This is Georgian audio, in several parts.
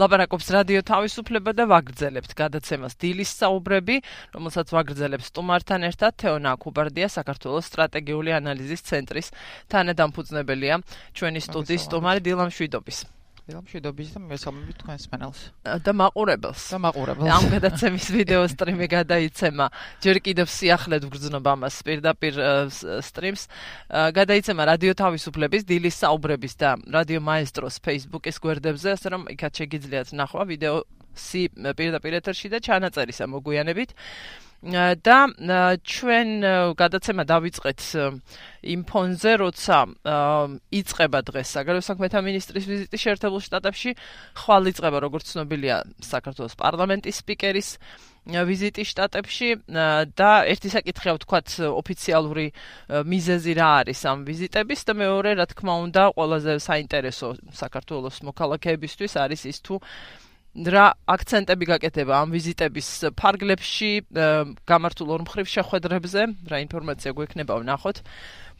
ლაპარაკობს რადიო თავისუფლება და ვაგრძელებთ. გადაცემას დილის საუბრები, რომელსაც ვაგრძელებს სტუმართან ერთად თეონა კუბარდია საქართველოს სტრატეგიული ანალიზის ცენტრის თანადამფუძნებელია. ჩვენი სტუდიის სტუმარი დილამ შვიდობის. დილამ შვიდობის და მესალმებით თქვენს პანელს. და მაყურებელს. და მაყურებელს. ამ გადაცემის ვიდეო სტრიმი გადაიცემა. ჯერ კიდევ სიახლედ ვგრძნობ ამას პირდაპირ სტრიმს. გადაიცემა რადიო თავისუფლების დილის საუბრების და რადიო მაესტროს Facebook-ის გვერდებზე, ასე რომ იქაც შეგიძლიათ ნახვა ვიდეო სი პირდაპირ ეთერში და ჩანაწერისა მოგვიანებით. და ჩვენ გადაცემა დავიწყეთ იმ ფონზე, როცა იწება დღეს საგარეო საქმეთა მინისტრის ვიზიტი შეერთებულ შტატებში, ხვალ იწება როგორც ცნობილია საქართველოს პარლამენტის სპიკერის ვიზიტი შტატებში და ერთი საკითხია ვთქვათ ოფიციალური მიზეზი რა არის ამ ვიზიტების და მეორე რა თქმა უნდა ყველაზე საინტერესო საქართველოს მოქალაქეებისთვის არის ის თუ რა აქცენტები გაკეთება ამ ვიზიტების ფარგლებში გამართულ ორმხრივ შეხვედრებზე, რა ინფორმაცია გვექნება ვნახოთ.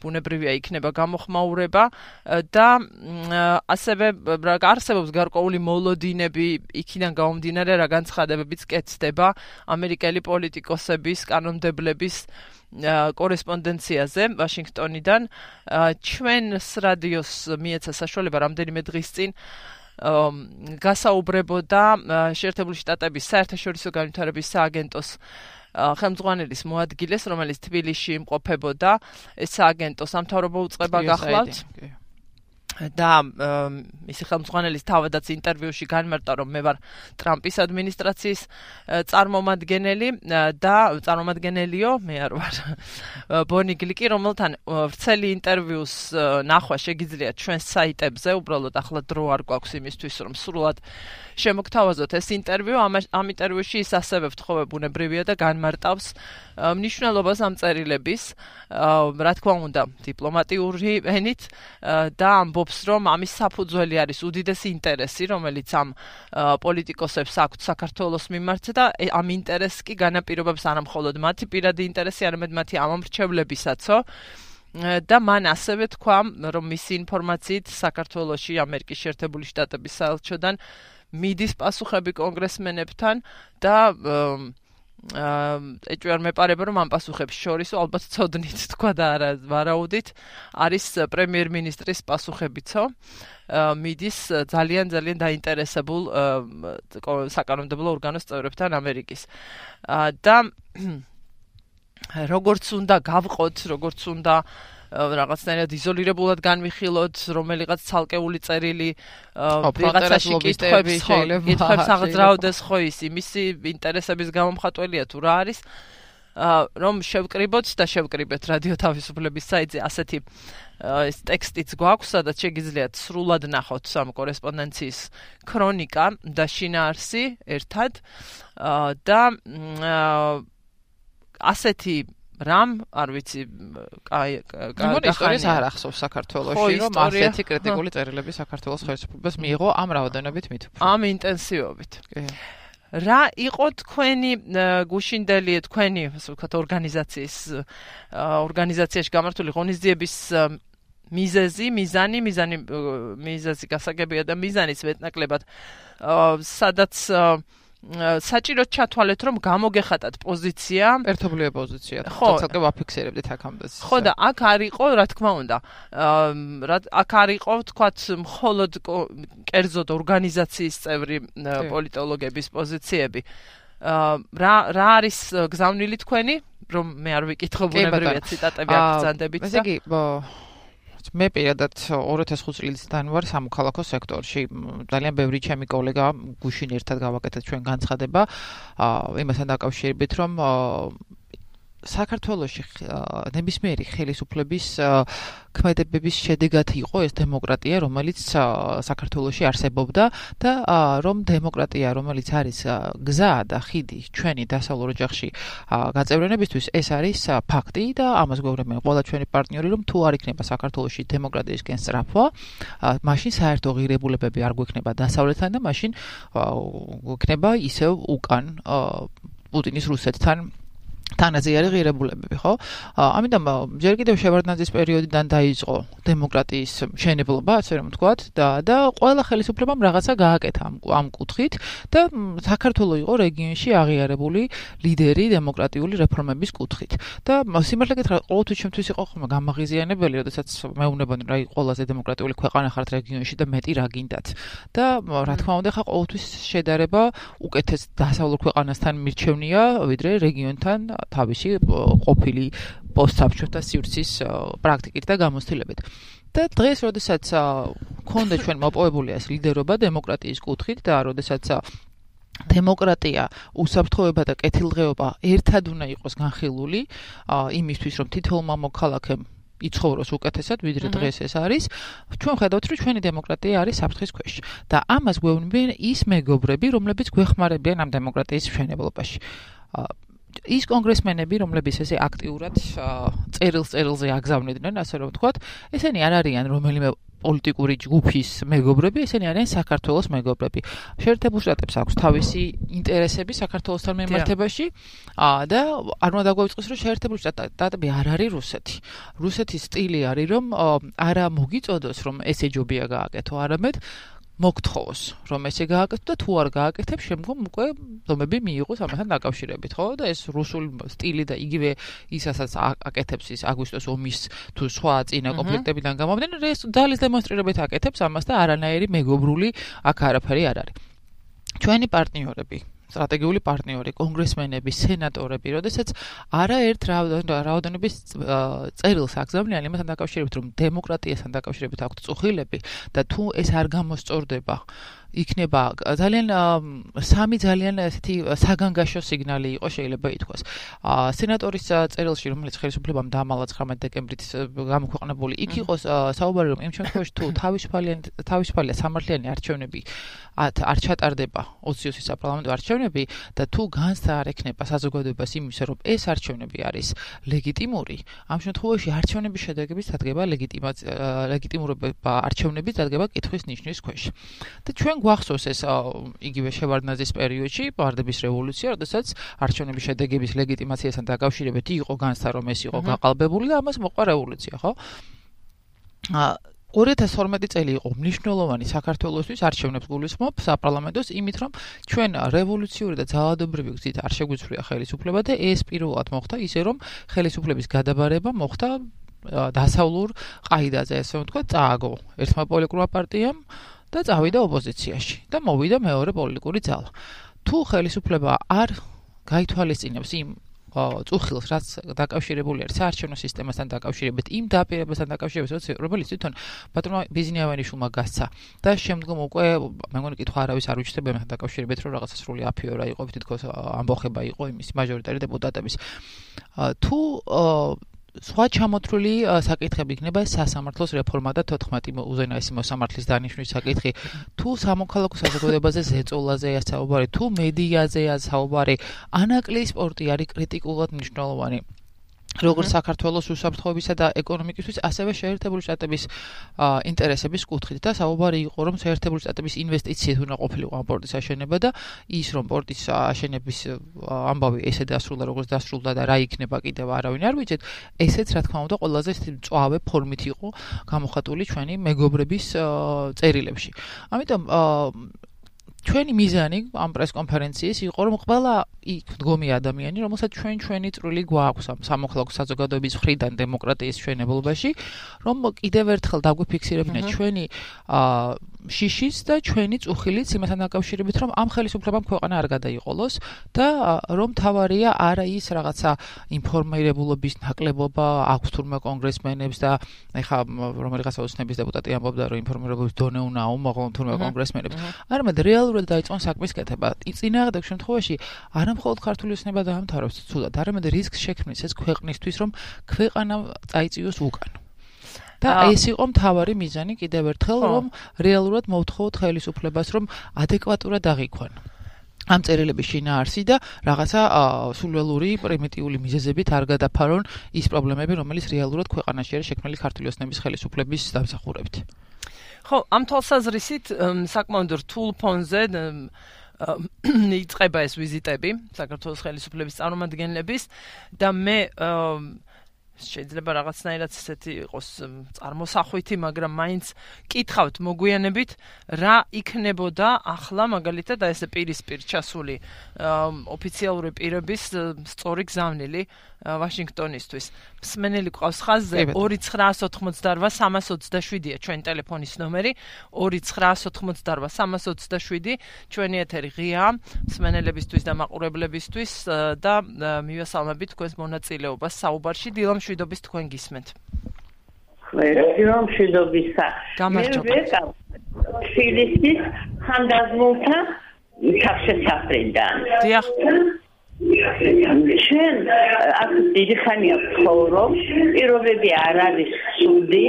ბუნებრივია იქნება გამოხმაურება და ასევე რა არსებობს გარკვეული მოლოდინები იქიდან გამომდინარე რა განცხადებებიც კეთდება ამერიკელი პოლიტიკოსების, კანონმდებლების კორესპონდენციაზე ვაშინგტონიდან ჩვენს რადიოს მიეცა საშუალება რამდენიმე დღის წინ გასაუბრებოდა შეერთებული შტატების საერთაშორისო განვითარების სააგენტოს ხელმძღვანელის მოადგილეს, რომელიც თბილისში იმყოფებოდა. ეს სააგენტო სამთავრობო უწყება გახლავთ. და მისი ხელმძღვანელის თავადაც ინტერვიუში განმარტა რომ მე ვარ ტრამპის ადმინისტრაციის წარმომადგენელი და წარმომადგენელიო მე არ ვარ ბონი გლიკი რომელთან ვრცელი ინტერვიუს ნახვა შეგიძლიათ ჩვენს საიტებზე უბრალოდ ახლა დრო არ გვაქვს იმისთვის რომ სრულად შემოგთავაზოთ ეს ინტერვიუ. ამ ინტერვიუში ის ასევე ვთხოვე ბუნებრივია და განმარტავს მნიშვნელობას ამ წერილების რა თქმა უნდა დიპლომატიური ენით და ამბობს რომ ამის საფუძველი არის უდიდესი ინტერესი რომელიც ამ პოლიტიკოსებს აქვთ საქართველოს მიმართ და ამ ინტერესს კი განაპირობებს არა მხოლოდ მათი პირადი ინტერესი არამედ მათი ამომრჩევლებისაცო. და მან ასევე თქვა რომ მისი ინფორმაციით საქართველოსი ამერიკის შეერთებული შტატების საელჩოდან მიდის პასუხები კონგრესმენებთან და აა ეჭვარ მეპარება რომ ამ პასუხებს შორის ალბათ წოდნით თქვა და არა ვარაუდით არის პრემიერ-მინისტრის პასუხებიცო. მიდის ძალიან ძალიან დაინტერესებულ საკანონმდებლო ორგანოს წევრებთან ამერიკის. და როგორც უნდა გავყოთ როგორც უნდა რაღაცნაირად იზოლირებულად განვიხილოთ, რომელიღაც ცალკეული წერილი ვიღაცაში კითხებს შეიძლება კითხებს აღძრავდეს ხო ის იმისი ინტერესების გამომხატველია თუ რა არის. რომ შევკრიბოთ და შევკრიბეთ რადიო თავისუფლების საიტზე ასეთი ეს ტექსტიც გვაქვს, სადაც შეგიძლიათ სრულად ნახოთ სამ კორესპონდენციის ქრონიკა და შინაარსი ერთად. და ასეთი რამ არ ვიცი კაი კაი ისტორიის არ ახსოვს საქართველოსში რომ ასეთი კრიტიკული წერილები საქართველოს ხელისუფლებას მიიღო ამ რაოდენობით მით ამ ინტენსივობით. რა იყო თქვენი გუშინდელი თქვენი ასე ვთქვათ ორგანიზაციის ორგანიზაციაში გამართული ღონისძიების მიზეზი, მიზანი, მიზანი მიზეზი გასაგებია და მიზანის მეტნაკლებად სადაც საჭირო ჩათვალეთ რომ გამოგეხატათ პოზიცია. ერთობლივი პოზიცია თორსალკე ვაფიქსირებდით აქამდე ხო და აქ არისო რა თქმა უნდა. აქ არისო თქვათ მხოლოდ კერძოდ ორგანიზაციის წევრი პოლიტოლოგების პოზიციები. რა რა არის გზავნილი თქვენი? რომ მე არ ვიკითხო ბუნებრივია ციტატები აქცენტებით ესე იგი მე პირადად 2005 წლიდან ვარ სამოქალაქო სექტორში. ძალიან ბევრი ჩემი კოლეგა გუშინ ერთად გავაკეთეთ ჩვენ განცხადება იმასთან დაკავშირებით, რომ საქართველოში ნებისმიერი ხელისუფლების ქმედებების შედეგად იყო ეს დემოკრატია, რომელიც საქართველოში არსებობდა და რომ დემოკრატია, რომელიც არის გზა და ხიდი ჩვენი დასავლურ ოჯახში გაწევრიანებისთვის, ეს არის ფაქტი და ამას გვეუბნება ყველა ჩვენი პარტნიორი, რომ თუ არ იქნება საქართველოში დემოკრატიისკენ სწრაფვა, მაშინ საერთო ღირებულებები არ გვექნება დასავლეთთან და მაშინ გვექნება ისევ უკან პუტინის რუსეთთან თანაზე არის ღირებულებები, ხო? ამიტომ ჯერ კიდევ შევარდნაძის პერიოდიდან დაიწყო დემოკრატიის მშენებლობა, ასე რომ ვთქვათ, და და ყველა ხელისუფლებამ რაღაცა გააკეთა ამ ამ კუთხით და საქართველოს იყო რეგიონში აღიარებული ლიდერი დემოკრატიული რეფორმების კუთხით. და სიმართლე გითხრათ, ყოველთვის ჩემთვის იყო ხომ გამაღიზიანებელი, როდესაც მეუბნებოდნენ, რა ყველაზე დემოკრატიული ქვეყანა ხართ რეგიონში და მეტი რა გინდათ. და რა თქმა უნდა, ხა ყოველთვის შედარება უკეთეს დასავლურ ქვეყანასთან მირჩევნია, ვიდრე რეგიონთან თავისი ყოფილი პოსტსაბჭოთა სივრცის პრაქტიკით და გამოცდილებით. და დღეს, როდესაც ქონდა ჩვენ მოპოვებული ეს ლიდერობა დემოკრატიის კუთხით და როდესაც დემოკრატია, უსაფრთხოება და კეთილდღეობა ერთად უნდა იყოს განხილული იმისთვის, რომ თითოეულმა მოქალაქემ იცხოვროს უკეთესად, ვიდრე დღეს ეს არის. ჩვენ ხედავთ, რომ ჩვენი დემოკრატია არის საფრთხის ქვეშ და ამას გვეუბნებიან ის მეგობრები, რომლებიც გვეხმარებიან ამ დემოკრატიის მშენებლობაში. ის კონგრესმენები, რომლებიც ესე აქტიურად წერილს წერილზე აგზავნიდნენ, ასე რომ ვთქვათ, ესენი არ არიან რომელიმე პოლიტიკური ჯგუფის მეგობრები, ესენი არიან საქართველოს მეგობრები. შეერთებულ შტატებს აქვს თავისი ინტერესები საქართველოსთან მიმართებაში და არ უნდა დაგვიწყოს, რომ შეერთებულ შტატები არ არის რუსეთი. რუსეთის სტილი არის, რომ არა მოგიწოდოს, რომ ესე ჯობია გააკეთო, არამედ მოგთხოვოს რომ ესე გააკეთო და თუ არ გააკეთებ შემდგომ უკვე დომები მიიღოს ამასთან დაკავშირებით ხო? და ეს რუსული სტილი და იგივე ისასაც აკეთებს ის აგვისტოს ომის თუ სხვა წინა კონფლიქტებიდან გამომდინარე ეს ძალის დემონსტრირებით აკეთებს ამას და არანაირი მეგობრული აქ არაფერი არ არის. ჩვენი პარტნიორები სტრატეგიული პარტნიორი, კონგრესმენები, სენატორები, როდესაც არაერთ რაოდენობის წერილს აგზავნიან იმასთან დაკავშირებით, რომ დემოკრატიასთან დაკავშირებით აქვთ წუხილები და თუ ეს არ გამოსწორდება, იქნება ძალიან სამი ძალიან ესეთი საგანგაშო სიგნალი იყო შეიძლება ითქვას. ა სენატორის წერილში რომელიც ხელისუფლებამ დაამალა 19 დეკემბრით გამოქვეყნებული, იქ იყო საუბარი რომ იმ შემთხვევაში თუ თავისუფალიანი თავისუფალია სამართლიანი არჩევნები არ ჩატარდება 20-ში საპარლამენტო არჩევნები და თუ განსა არ ექნება საზოგადოებას იმისა რომ ეს არჩევნები არის ლეგიტიმური, ამ შემთხვევაში არჩევნების შედეგების დადგება ლეგიტიმაცია ლეგიტიმურობა არჩევნების დადგება კითხვის ნიშნის ქვეშ. და ჩვენ გვახსოვს ეს იგივე შევარდნაძის პერიოდში, პარდების რევოლუცია, როდესაც არჩევნების შედეგების ლეგიტიმაციასთან დაკავშირებით იყო განსა რომ ეს იყო გაყალბებული და ამას მოყვა რევოლუცია, ხო? ა 2012 წელი იყო მნიშვნელოვანი საქართველოსთვის არჩევნებს გულისხმობ საპარლამენტოს იმით რომ ჩვენ რევოლუციური და ძალადობრივი გზით არ შეგვიცვლია ხელისუფლება და ეს პირველად მოხდა ისე რომ ხელისუფლების გადაბარება მოხდა დასავლურ ყაიდაზე ესე ვთქვათ წააგო ერთმა პოლიტიკურმა პარტიამ და წავიდა ოპოზიციაში და მოვიდა მეორე პოლიტიკური ძალა. თუ ხელისუფლება არ გაითვალისწინებს იმ წუხილს, რაც დაკავშირებული არის საარჩევნო სისტემასთან დაკავშირებით, იმ დაპირებასთან დაკავშირებით, რომელიც თვითონ ბატონმა ბიზნიავენიშვილმა გასცა და შემდგომ უკვე მე მგონი კითხვა არავის არ უჩნდება ამასთან დაკავშირებით, რომ რაღაცა სრული აფიორა იყო, თითქოს ამბოხება იყო იმის მაჟორიტარი დეპუტატების. თუ სხვა ჩამოთვლილი საკითხები იქნება სასამართლოს რეფორმა და 14 უზენაესი მოსამართლის დანიშვნის საკითხი. თუ სამოქალაქო საზოგადოებაზე ზეწოლაზეა საუბარი თუ მედიაზეა საუბარი ანაკლიის სპორტი არის კრიტიკულად მნიშვნელოვანი როგორც საქართველოს უსაფრთხოებისა და ეკონომიკისთვის, ასევე შეერთებული შტატების ინტერესების კუთხით და საუბარი იყო, რომ შეერთებული შტატების ინვესტიციები უნდა ყოფილიყო ამ პორტის აშენება და ის რომ პორტის აშენების ამბავი ესე დასრულდა, როგორც დასრულდა და რა იქნება კიდევ არავინ არ ვიცით, ესეც რა თქმა უნდა ყველაზე წვავე ფორმით იყო გამოხატული ჩვენი მეგობრების წერილებში. ამიტომ ჩვენი მიზანი ამ პრესკონფერენციის იყო რომ ყველა იქ დგომი ადამიანი რომელსაც ჩვენ ჩვენი წვლილი გვაქვს ამ სამოქალაქო საზოგადოების მხრიდან დემოკრატიის მშენებლობაში რომ კიდევ ერთხელ დაგვიფიქსირებინათ ჩვენი აა შიშის და ჩვენი წუხილიც იმასთან დაკავშირებით რომ ამ ხელისუფლებამ ქვეყანა არ გადაიყოლოს და რომ თავარია არა ის რაღაცა ინფორმირებულობის ნაკლებობა აქვს თურმე კონგრესმენებს და ეხა რომელიღაც ოცნების დეპუტატი ამბობდა რომ ინფორმირებულობის დონე უნდა აუმაღლონ თურმე კონგრესმენებს. არამედ რეალურად დაიწყონ საქმის კეთება წინააღმდეგ შემთხვევაში არა მხოლოდ ქართული ოცნება დაამთავრებს ცუდად არამედ რისკს შექმნის ეს ქვეყნისთვის რომ ქვეყანა წაიწიოს უკან და ეს იყო მთავარი მიზანი კიდევ ერთხელ რომ რეალურად მოვთხოვოთ ხელისუფლებას რომ ადეკვატურად აღიქვან ამ წერილების შინაარსი და რაღაცა სულველური პრიმიტიული მიზეზებით არ გადაფარონ ის პრობლემები რომელიც რეალურად ქვეყანაში არის შექმნილი ქართული ოსნების ხელისუფლების დამსახურებით. ხო, ამ თვალსაზრისით საკმაოდ რთულ ფონზე იწყება ეს ვიზიტები საქართველოს ხელისუფლების წარმომადგენლების და მე შეიძლება რაღაცნაირად ესეთი იყოს წარმოსახვითი, მაგრამ მაინც კითხავთ მოგვიანებით რა იქნებოდა ახლა მაგალითად აი ესე პირისპირ ჩასული ოფიციალური პირების სწორი გზავნილი ვაშინგტონისთვის. მსმენელი ყავს ხაზზე 2988-327-ია ჩვენი ტელეფონის ნომერი. 2988-327 ჩვენი ეთერი ღია მსმენელებისთვის და მაყურებლებისთვის და მივესალმებით თქვენს მონაწილეობას საუბარში დილამშვიდობის თქვენ გისმენთ. დილამშვიდობისა. მე ვეკავ ფილისის ხანდაზმულთა სახშესაფრიდან. დიახ. შენ აქ დიდი ხანია ცხოვრობ, პირობები არ არის სუდი,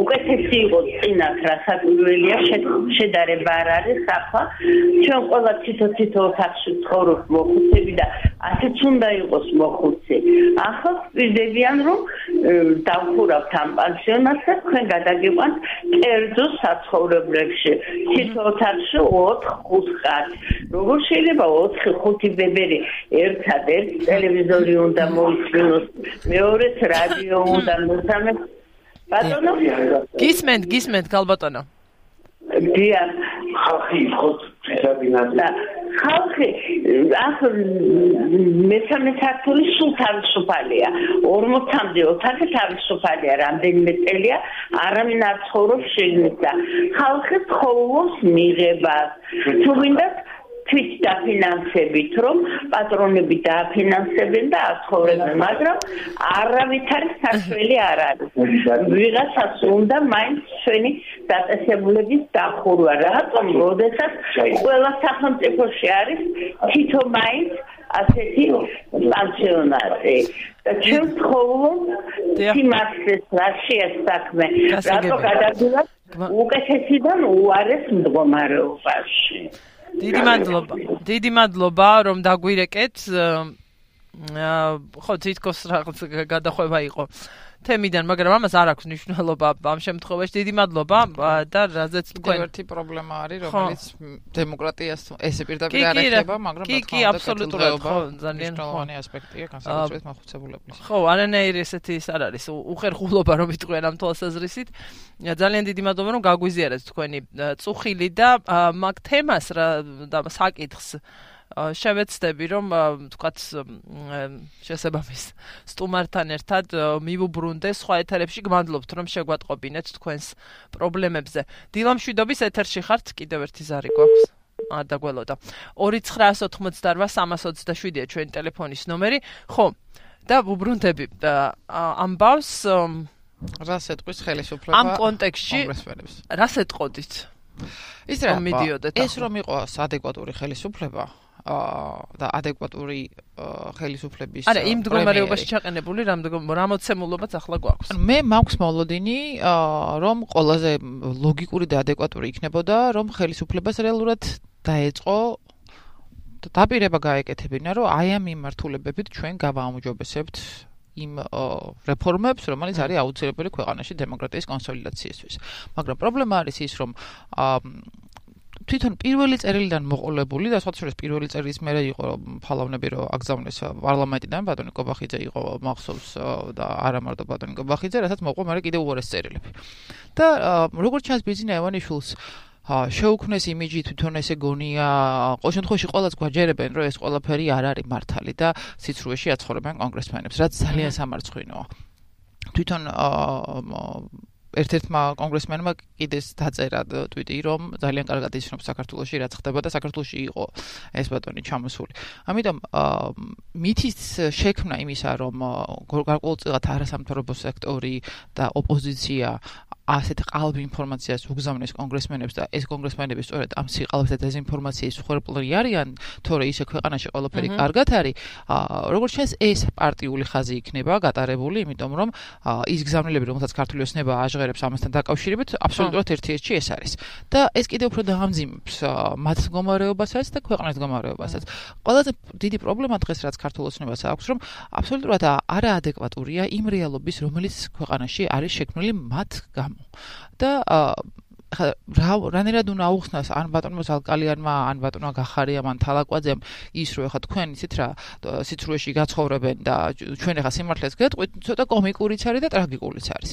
უკეთესი იყო წინათ, რასაც უველია შედარება არ არის ახლა. ჩვენ ყველა თითო-თითო ოთახში ცხოვრობ მოხუცები და ასეც უნდა იყოს მოხუცი. ახლა ვიდებიან რომ დავხურავთ ამ პანსიონატს და თქვენ გადაგიყვანთ კერძო საცხოვრებლებში. თითო ოთახში 4-5 კაცი. როგორ შეიძლება 4-5 ბებერი ერთ ერთადერთ ტელევიზორი უნდა მოიწვიოს, მეორეც რადიო უნდა მოსამეს. ბატონო? გისმენთ, გისმენთ, გალბატონო. დია, ხალხი ხო წესაბინადა. ხალხი ახ მესამე სართული სულ თავისუფალია. 40-მდე ოთახი თავისუფალია, რამდენიმე წელია არავინ არ ცხოვრობს შეგნით და ხალხი ცხოვრობს მიღებას. თუ გინდათ თვით დაფინანსებით, რომ პატრონები დააფინანსებენ და აცხოვრებენ, მაგრამ არავითარი საშველი არ არის. ვიღაცას უნდა მაინც ჩვენი დაწესებულების დახურვა, რატომ? როდესაც ყველა სახელმწიფოში არის თითო მაინც ასეთი პანსიონატი. და ჩვენ ცხოვრობ სიმართლეს რაშია საქმე, რატო გადაგულოთ უკეთესიდან უარეს მდგომარეობაში. დიდი მადლობა. დიდი მადლობა რომ დაგვირეკეთ. ხო, თითქოს რაღაც გადახვევა იყო. თემიდან, მაგრამ ამას არ აქვს მნიშვნელობა ამ შემთხვევაში. დიდი მადლობა და რაზეც თქვენ ერთი პრობლემა არის, რომელიც დემოკრატიას ესე პირდაპირ არ ეხება, მაგრამ კი, კი, აბსოლუტურად ხო, ძალიან მნიშვნელოვანი ასპექტია განსაკუთრებით მოხუცებულების. ხო, არანაირი ესეთი ის არ არის. უხერხულობა რომ იტყვიან ამ თვალსაზრისით. ძალიან დიდი მადლობა რომ გაგვიზიარეთ თქვენი წუხილი და მაგ თემას და საკითხს შევეცდები რომ თქვათ შესაბამის სტუმართან ერთად მივუბრუნდე სხვა ეთერებში გმადლობთ რომ შეგვატყობინეთ თქვენს პრობლემებზე. დილამშვიდობის ეთერში ხართ? კიდევ ერთი ზარი გვაქვს. ა დაგველოდა. 2988327-ია ჩვენი ტელეფონის ნომერი. ხო და ვუბრუნდები ამბავს რას ეთყვის ხელისუფლება? ამ კონტექსში რას ეთყოდით ის რა მიდიოდეთ ეს რომ იყოს ადეკვატური ხელისუფლება და ადეკვატური ხელისუფლების არა იმ მდგომარეობაში ჩაყენებული რამოცემულობაც ახლა გვაქვს მე მაქვს მოლოდინი რომ ყველაზე ლოგიკური და ადეკვატური იქნებოდა რომ ხელისუფლებას რეალურად დაეწყო დაპირება გაეკეთებინა რომ აი ამ მიმართულებებით ჩვენ გავაუმჯობესებთ იმ რეფორმებს, რომელიც არის აუცილებელი ქვეყანაში დემოკრატიის კონსოლიდაციისთვის. მაგრამ პრობლემა არის ის, რომ თვითონ პირველი წერილიდან მოყოლებული და სხვათა შორის პირველი წერილის მერე იყო ფალავნები რომ აგზავნეს პარლამენტიდან ბატონი კობახიძე იყო მახსოვს და არა მარტო ბატონი კობახიძე რასაც მოყვა მერე კიდევ უარეს წერილები. და როგორც ჩანს ბიზნე ევანიშვილს ა შეუქმნეს იმიჯი თვითონ ესე გონია ყოველ შემთხვევაში ყოველს გვაჯერებენ რომ ეს ყველაფერი არ არის მართალი და სიცრუეში აცხოვრებენ კონგრესმენებს რაც ძალიან სამარცხვინოა თვითონ ერთ-ერთმა კონგრესმენმა კიდეს დაწერა ტვიტი, რომ ძალიან კარგად ისწრებს საქართველოსში რაც ხდება და საქართველოსში იყო ეს ბატონი ჩამოსული. ამიტომ მითის შექმნა იმისა, რომ გარკვეულწილად არასამთავრობო სექტორი და ოპოზიცია ასეთ ყალბ ინფორმაციას უგზავნეს კონგრესმენებს და ეს კონგრესმენები სწორედ ამ სიყალბის და დეზინფორმაციის ხერპლი არიან, თორე ისე ქვეყანაში ყველაფერი კარგად არის. როგორც შენს ეს პარტიული ხაზი იქნება გატარებული, იმიტომ რომ ის გზავნილები, რომელსაც ქართული ოსნება აჟღერებს ამასთან დაკავშირებით, აბსოლუტურად ერთიერთში ეს არის. და ეს კიდევ უფრო დაამძიმებს მათ მდგომარეობასაც და ქვეყნის მდგომარეობასაც. ყველაზე დიდი პრობლემა დღეს რაც ქართულ ოსნებას აქვს, რომ აბსოლუტურად არაადეკვატურია იმ რეალობის, რომელიც ქვეყანაში არის შექმნილი მათ გამ და ახლა რა რანერად უნდა აუხსნას ან ბატონო ზალკალიანმა ან ბატონო გახარიამ ან თალაკვაძემ ის რომ ახლა თქვენ იცით რა სიცრუეში გაცხოვრებენ და ჩვენ ახლა სიმართლეს გეტყვით ცოტა კომიკურიც არის და ტრაგიკულიც არის.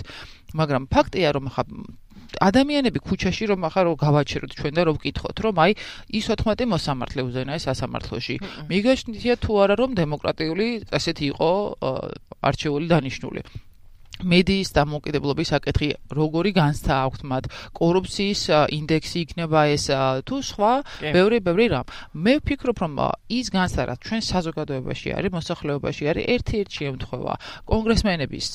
მაგრამ ფაქტია რომ ახლა ადამიანები ქუჩაში რომ ახლა რომ გავაჩეროთ ჩვენ და რომ ვკითხოთ რომ აი ის 14 მოსამართლე უზენაა სასამართლოში. მიგეშნია თუ არა რომ დემოკრატიული ასეთი იყო არჩეული დანიშნული მედიის დამოუკიდებლობის საკითხი როგორი განსთა აქვს მათ? კორუფციის ინდექსი იქნება ეს თუ სხვა? ბევრი ბევრი რამ. მე ვფიქრობ რომ ის განსთა რაც ჩვენ საზოგადოებაში არის მოსახლეობაში არის ერთ-ერთი შემთხვევა. კონგრესმენების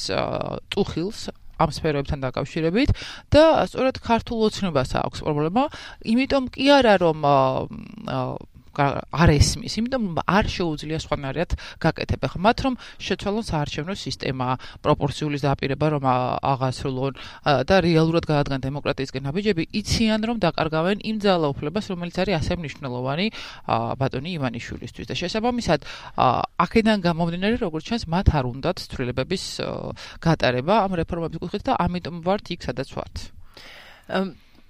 წუხილს ამ სფეროებთან დაკავშირებით და სწორედ ქართულ ოცნებას აქვს პრობლემა, იმიტომ კი არა რომ არ ესმის, იმიტომ არ შეუძლია სხვანაირად გაკეთება. ხა მათ რომ შეცვალონ საარჩევნო სისტემა, პროპორციული დაპირება რომ აღასრულონ და რეალურად გაადგან დემოკრატიისკენ აბიჯები, იციან რომ დაკარგავენ იმ ძალაუფლებას, რომელიც არის ასე მნიშვნელოვანი ბატონი ივანიშვილისთვის და შესაბამისად აქედან გამომდინარე, როგორც ჩანს, მათ არ უნდათ ცვლილებების გატარება ამ რეფორმების კუთხით და ამიტომ ვართ იქ, სადაც ვართ.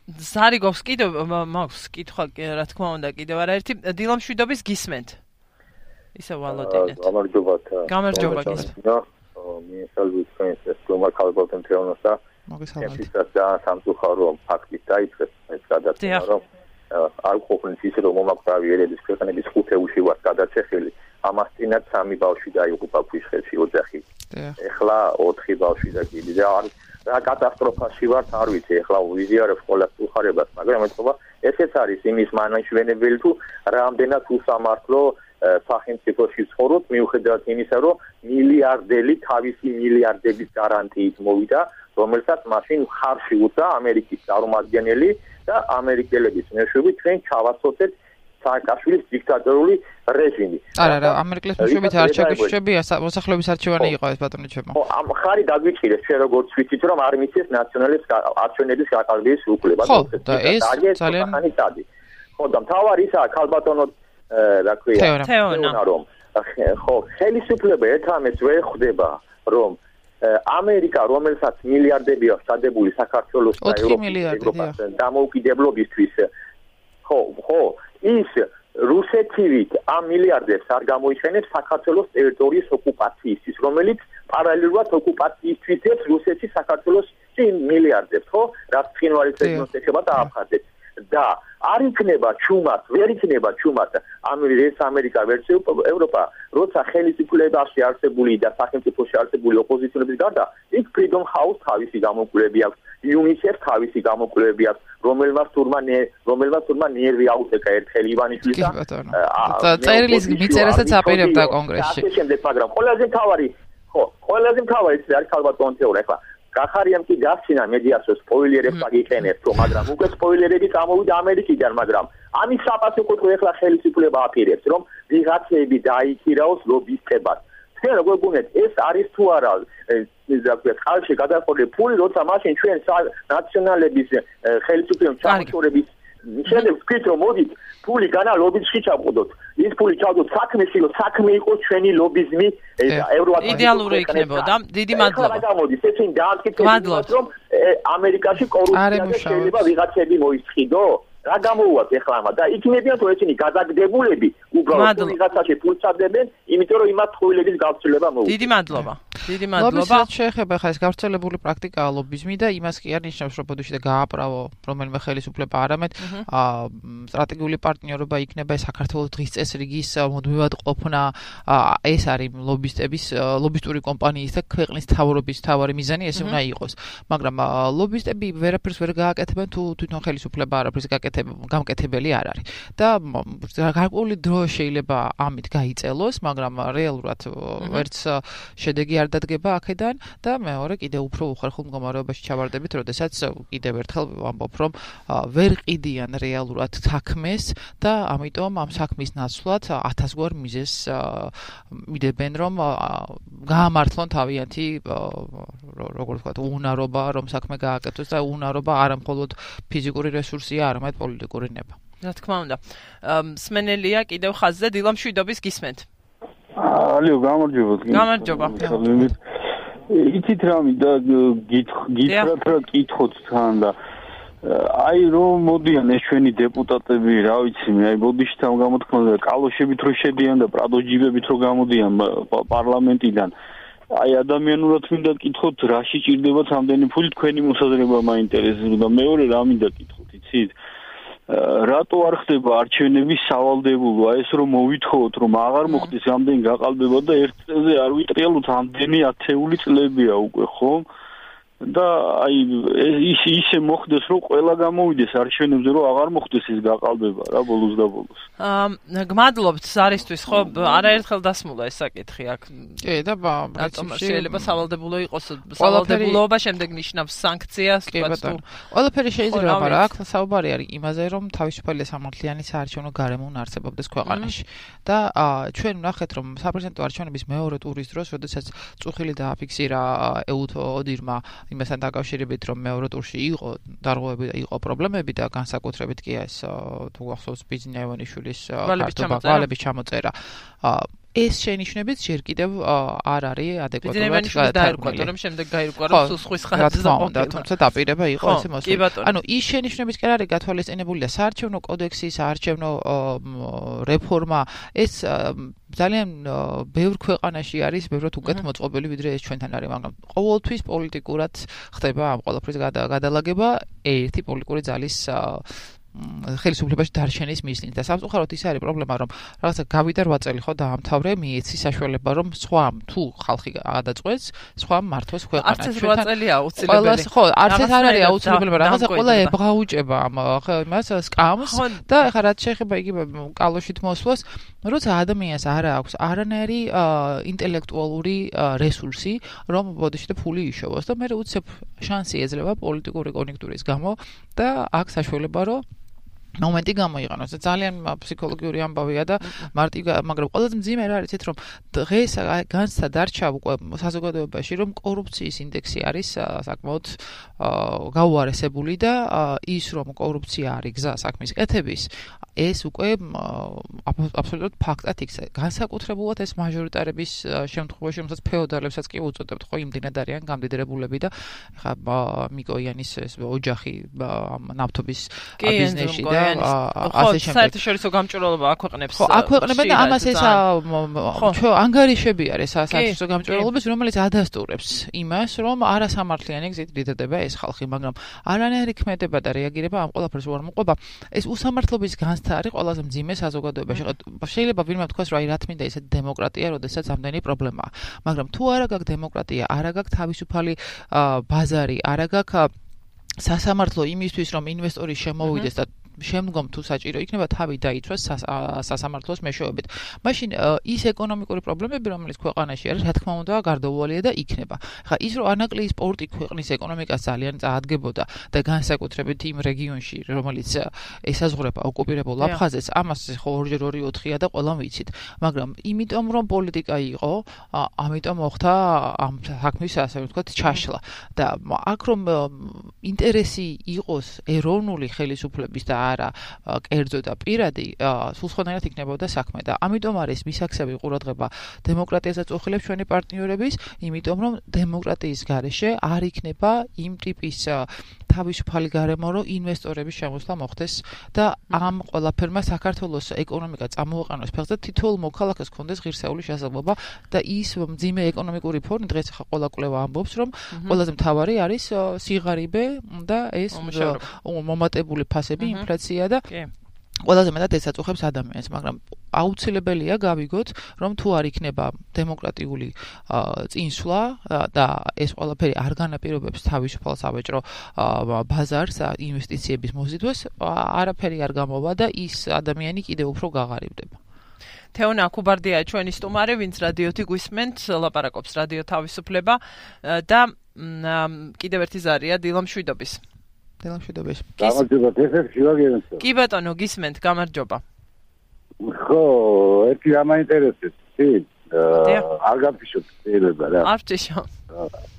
ზარი გვაქვს კიდევ მაქვს კითხვა რა თქმა უნდა კიდევ არაერთი დილამშვიდობის გისმენთ. ისე ვალოდინეთ გამარჯობათ გამარჯობა გისმენთ. მიესალმებით თქვენს ეს გლობალ ქალბატონ თეონოსა. მოგესალმებით. და სამწუხარო ფაქტით დაიწყეს ეს გადაცემა რომ არ ყოფნის ისე რომ მომაკვდავი ერების ქვეყნების ხუთეულში ვარ გადაცეხილი. ამას წინათ სამი ბავშვი დაიღუპა ქვიშხეთში ოჯახი. ეხლა 4 ბავშვი და კიდე და არის რა კატასტროფაში ვართ არ ვიცი ახლა ვიზიარებ ყოველას უხარებას მაგრამ ეთქობა ესეც არის იმის მანაჩვენებელი თუ რამდენად უსამართლო სახელმწიფოში ცხოვრობ მიუხედავად იმისა რომ მილიარდელი თავისი მილიარდების გარანტიით მოვიდა რომელსაც მაშინ ხარში უცა ამერიკის წარმომადგენელი და ამერიკელების მეშვეობით ჩვენ ჩავასწორეთ სააკაშვილის დიქტატორული რეჟიმი. არა, არა, ამერიკლის მეშვეობით არ ჩაგიშვები, მოსახლეობის არჩევანი იყო ეს ბატონო ჩემო. ხო, ამ ხარი დაგვიჭირეს ჩვენ როგორც ვიცით რომ არ მიცეს ნაციონალის არჩევნების გაყალბის უფლება. ხო, და ეს ძალიან ხო, და მთავარი ისაა ქალბატონო რა ქვია, თეონა რომ ხო, ხელისუფლება ერთამეს ვერ ხვდება რომ ამერიკა რომელსაც მილიარდები აქვს დადებული საქართველოს და ევროპის დამოუკიდებლობისთვის ხო, ხო, ის რუსეთივით ამ მილიარდებს არ გამოიხენებს საქართველოს ტერიტორიის ოკუპაციისთვის, რომელიც პარალელურად ოკუპაციისთვის დებს რუსეთის საქართველოს მილიარდებს, ხო? რაც ფინვალის ეთნოს ეხება და აფხაზებს. და არ იქნება ჩუმად, ვერ იქნება ჩუმად ამერიკის ამერიკა ვერც ევროპა, როცა ხელისუფლებაში არსებული და სახელმწიფოში არსებული ოპოზიციონების გარდა, იქ Freedom House თავისი გამოკვლევები აქვს, UNICEF თავისი გამოკვლევები აქვს, რომელმაც თურმა რომელმაც თურმა ნერვი აუტეკა ერთხელ ივანიშვილს და წერილის მიწერასაც აპირებდა კონგრესში. შემდეგ მაგრამ ყველაზე თავარი ხო, ყველაზე თავარი ის არის ალბათ კონტეორა ახლა გახარიამ კი გასინა მედიას სპოილერებს აგიყენებს თო მაგრამ უკვე სპოილერები წამოვიდა ამერიკიდან მაგრამ ამის საპასუხოდ ხო ეხლა ხელისუფლება აპირებს რომ ვიღაცები დაიქირაოს ლობისტებად თქვენ როგორ გუნდეთ ეს არის თუ არა ის რა ქვია ხალხი გადაყოლე ფული როცა მაშინ ჩვენ ნაციონალების ხელისუფლების ჩამოშორების შეიძლება ვთქვით რომ მოდით ფული განა ლობიზმში ჩავყოდოთ ის ფული ჩავდოთ საქმეში რომ საქმე იყოს ჩვენი ლობიზმი და ევროატლანტიკურ იდეალური იქნებოდა. დიდი მადლობა. რა გამოდის ეს წინ დაანკითხეთ რომ ამერიკაში კორუფცია შეიძლება ვიღაცები მოისხიდო რა გამოუვათ ეხლა ამა და იქნებიან თუ ესენი გადაგდებულები უბრალოდ ვიღაცაში ფულს ჩადებენ, იმიტომ რომ იმათ ხოილების გავრცელება მოუწევს. დიდი მადლობა. დიდი მადლობა. ლობიზმი შეეხება ხა ეს გავრცელებული პრაქტიკაა ლობიზმი და იმას კი არ ნიშნავს რომ ბოდიში და გააправო რომელიმე ხელისუფლება არამედ სტრატეგიული პარტნიორობა იქნება საქართველოს დღის წესრიგის მოდმევად ყოფნა ეს არის ლობისტების ლობისტური კომპანიის და ქვეყნის მთავრობის მთავარი მიზანი ესე უნდა იყოს. მაგრამ ლობისტები ვერაფერს ვერ გააკეთებენ თუ თვითონ ხელისუფლება არაფერს გააკეთებს გამკეთებელი არ არის. და გარკვეული დრო შეიძლება ამით გაიწელოს, მაგრამ რეალურად ვერც შედეგი არ დადგება აქედან და მეორე კიდე უფრო უხერხულ მდგომარეობაში ჩავარდებით, როდესაც კიდევ ერთხელ ვამბობ, რომ ვერ ყიდიან რეალურად საქმეს და ამიტომ ამ საქმის ნაცვლად 1000 გვარ მიზეს მიდებენ, რომ გაამართლონ თავიანთი როგორ ვთქვა, უნარობა, რომ საქმე გააკეთოს და უნარობა არა მხოლოდ ფიზიკური რესურსია, არამედ პოლიტიკური ნება. რა თქმა უნდა. სმენელია კიდევ ხაზზე დილამშვიდობის გისმენთ. ალიო, გამარჯობა. გამარჯობა. იცით რა მინდა გითხრათ რა კითხოთ თან და აი რომ მოდიან ეს ჩვენი დეპუტატები, რა ვიცი, მე აი ბოდიში თან გამოთქმოდა კალოშებით რო შედიან და პრადოჯიბებით რო გამოდიან პარლამენტიდან. აი ადამიანურად მინდა გკითხოთ, რაში ჭირდებათ ამდენი ფული თქვენი მოსაზრება მაინტერესებს და მეორე რა მინდა გკითხოთ, იცით? რატო არ ხდება არჩევნების სავალდებულო? აი ეს რომ მოვითხოვოთ, რომ აღარ მოხდეს ამდენი გაყალბება და ერთ წელზე არ ვიტრიალოთ ამდენი ათეული წლებია უკვე, ხო? და აი ის ისე მოხდეს რომ ყველა გამოვიდეს არჩევნებზე რომ აღარ მოხდეს ეს გაყალბება რა ბოლოს და ბოლოს. აა გმადლობთ ზარისთვის ხო არაერთხელ დასმულა ეს საკითხი აქ. კი და პრინციპში შეიძლება სავალდებულო იყოს სავალდებულოობა შემდეგ ნიშნავს სანქციას თქვა თუ ყველაფერი შეიძლება მაგრამ აქ საუბარი არის იმაზე რომ თავისუფალი სამართლიანი საარჩევნო გარემო უნარსებობდეს ქვეყანაში და ჩვენ ვნახეთ რომ საპრეზიდენტო არჩევნების მეორე ტურის დროს როდესაც წუხილი დააფიქსირა ეუთო ოდირმა იმასთან დაკავშირებით რომ მეორე ტურში იყო დარღვევები და იყო პრობლემები და განსაკუთრებით კი ეს თუ გახსოვს ბიზნე ევანიშვილის კარტობა ჩამოწერა. ეს შენიშნებით ჯერ კიდევ არ არის ადეკვატურად გადაერქვა, რომ შემდეგ გაირკვა რომ სულ სხვის ხარჯზე და თუმცა დაპირება იყო ესე მოსული. ანუ ის შენიშნებით კი არ არის გათვალისწინებული და საარჩევნო კოდექსის საარჩევნო რეფორმა ეს ძალიან ბევრ ქვეყანაში არის ბევრად უკეთ მოწყობილი ვიდრე ეს ჩვენთან არის, მაგრამ ყოველთვის პოლიტიკურად ხდება ამ ყოველფრის გადალაგება. ერთი პოლიტიკური ძალის ხელისუფლებაში დარჩენის მიზნით. და სამწუხაროდ ის არის პრობლემა რომ რაღაცა გავიდა 8 წელი ხო დაამთავრე მიეცი საშუალება რომ სხვა თუ ხალხი გადაწყვეტს სხვა მართოს ქვეყანა. არც 8 წელია აუცილებელი. ხო არც ეს არ არის აუცილებელი რაღაცა ყველა ებღაუჭება ამ ხო იმას სკამს და ეხლა რაც შეიძლება იგი კალოშით მოსვლას როცა ადამიანს არ აქვს არანაირი ინტელექტუალური რესურსი რომ ბოდიში და ფული იშოვოს და მე უცებ შანსი ეძლევა პოლიტიკური კონექტურის გამო და აქ საშუალება რომ მომენტი გამოიყენოს და ძალიან ფსიქოლოგიური ამბავია და მარტი მაგრამ ყველაზე მძიმე რა არის ეს რომ დღეს განსა დარჩა უკვე საზოგადოებაში რომ კორუფციის ინდექსი არის საკმაოდ გაუარესებული და ის რომ კორუფცია არის გზა საქმის კეთების ეს უკვე აბსოლუტურად ფაქტად იქცა განსაკუთრებულად ეს მაჟორიტარების შემთხვევაში რომელსაც ფეოდალებსაც კი უწოდებთ ხო იმდენად არიან გამდიდრებულები და ხა მიკოიანის ეს ოჯახი ნავთობის ბიზნესში და ასე შემდეგ. ხო, საერთაშორისო გამჭვირვალობა აქვეყნებს. ხო, აქვეყნებენ და ამას ეს ჩვენ ანგარიშები არის საერთაშორისო გამჭვირვალობის, რომელიც ადასტურებს იმას, რომ არასამართლიანი გზით დიდდება ეს ხალხი, მაგრამ არანაირი ქმედება და რეაგირება ამ ყველაფერს უარ მოყვება. ეს უსამართლობის არის ყველაზე მძიმე საზოგადოებაში. შეიძლება ვინმე თქვას, რომ აი რა თმინდა ესე დემოკრატია, როდესაც ამდენი პრობლემაა. მაგრამ თუ არა გაქვს დემოკრატია, არა გაქვს თავისუფალი ბაზარი, არა გაქვს სასამართლო იმისთვის რომ ინვესტორი შემოვიდეს და შემდგომ თუ საჭირო იქნება თავი დაიცვას სასამართლოს მეშვეობით. მაშინ ის ეკონომიკური პრობლემები, რომელიც ქვეყანაში არის, რა თქმა უნდა, გარდაუვალია და იქნება. ხა ის რომ ანაკლიის სპორტი ქვეყნის ეკონომიკას ძალიან წაადგებოდა და განსაკუთრებით იმ რეგიონში, რომელიც ესაზღვრება ოკუპირებულ აფხაზეთს, ამას ხო 2-4-4-ია და ყველამ ვიცით. მაგრამ იმიტომ რომ პოლიტიკა იყო, ამიტომ მოხდა ამ საქმის ასე ვთქვათ ჩაშლა და აქ რომ ინტერესი იყოს ეროვნული ხელისუფლების და არა კერძო და პირადი სულ სხვანაირად იქნებოდა საქმე და ამიტომ არის მისაქსები ყურადღება დემოკრატიაზე წოხილებს ჩვენი პარტნიორების იმიტომ რომ დემოკრატიის გარეშე არ იქნება იმ ტიპის თავისუფალი გარემო რომ ინვესტორების შემოსვლა მოხდეს და ამ ყველაფერმა საქართველოს ეკონომიკა წამოაყენოს ფეხზე თითოეულ მოქალაქეს კონდეს ღირსეული შესაძლებლობა და ის მძიმე ეკონომიკური ფონი დღეს ახლა ყველა კვლევა ამბობს რომ ყველაზე მთავარი არის სიღარიბე და ეს მომატებული ფასები ინფლაცია და ყველაზე მეტად ესაწუხებს ადამიანს, მაგრამ აუცილებელია გავიგოთ, რომ თუ არ იქნება დემოკრატიული წინსვლა და ეს ყველაფერი არ განაპირობებს თავისუფალ სავაჭრო ბაზარს ინვესტიციების მოზიდვას, არაფერი არ გამოვა და ის ადამიანი კიდევ უფრო გაღარიბდება. თეონა კუბარდია ჩვენი სტუმარი, ვინც რადიოთი გვისმენთ, ლაპარაკობს რადიო თავისუფლება და კიდევ ერთი ზარია დილამშვიდობის. დილამშვიდობის. გამარჯობა, დეფექტი ვაგერენსო. კი ბატონო, გისმენთ, გამარჯობა. ხო, ერთი ამაინტერესებს, კი. არ გაფიშოთ შეიძლება რა. არ ფიშო.